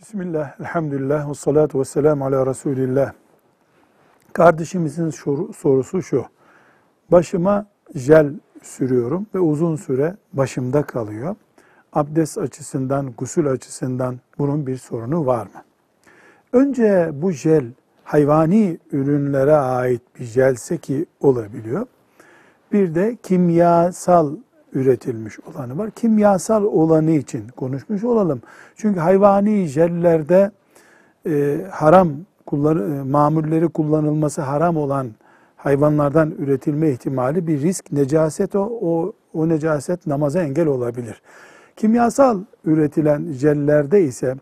Bismillah, elhamdülillah, ve salatu ve selamu ala Resulillah. Kardeşimizin soru- sorusu şu. Başıma jel sürüyorum ve uzun süre başımda kalıyor. Abdest açısından, gusül açısından bunun bir sorunu var mı? Önce bu jel hayvani ürünlere ait bir jelse ki olabiliyor. Bir de kimyasal üretilmiş olanı var. Kimyasal olanı için konuşmuş olalım. Çünkü hayvani jellerde e, haram kullan, e, mamulleri kullanılması haram olan hayvanlardan üretilme ihtimali bir risk. Necaset o, o, o necaset namaza engel olabilir. Kimyasal üretilen jellerde ise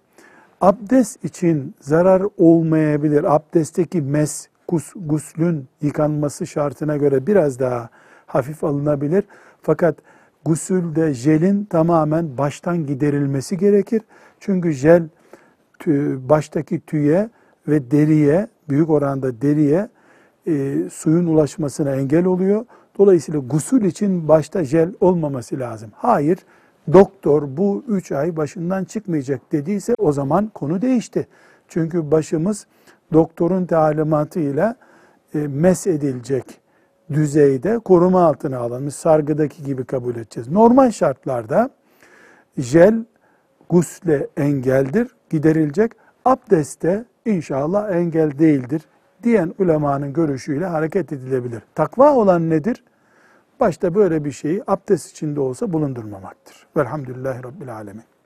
abdest için zarar olmayabilir. Abdestteki mes, gus, guslün yıkanması şartına göre biraz daha hafif alınabilir. Fakat gusülde jelin tamamen baştan giderilmesi gerekir. Çünkü jel tü- baştaki tüye ve deriye, büyük oranda deriye e, suyun ulaşmasına engel oluyor. Dolayısıyla gusül için başta jel olmaması lazım. Hayır, doktor bu üç ay başından çıkmayacak dediyse o zaman konu değişti. Çünkü başımız doktorun talimatıyla e, mes edilecek düzeyde koruma altına alınmış sargıdaki gibi kabul edeceğiz. Normal şartlarda jel gusle engeldir, giderilecek. Abdeste inşallah engel değildir diyen ulemanın görüşüyle hareket edilebilir. Takva olan nedir? Başta böyle bir şeyi abdest içinde olsa bulundurmamaktır. Velhamdülillahi Rabbil Alemin.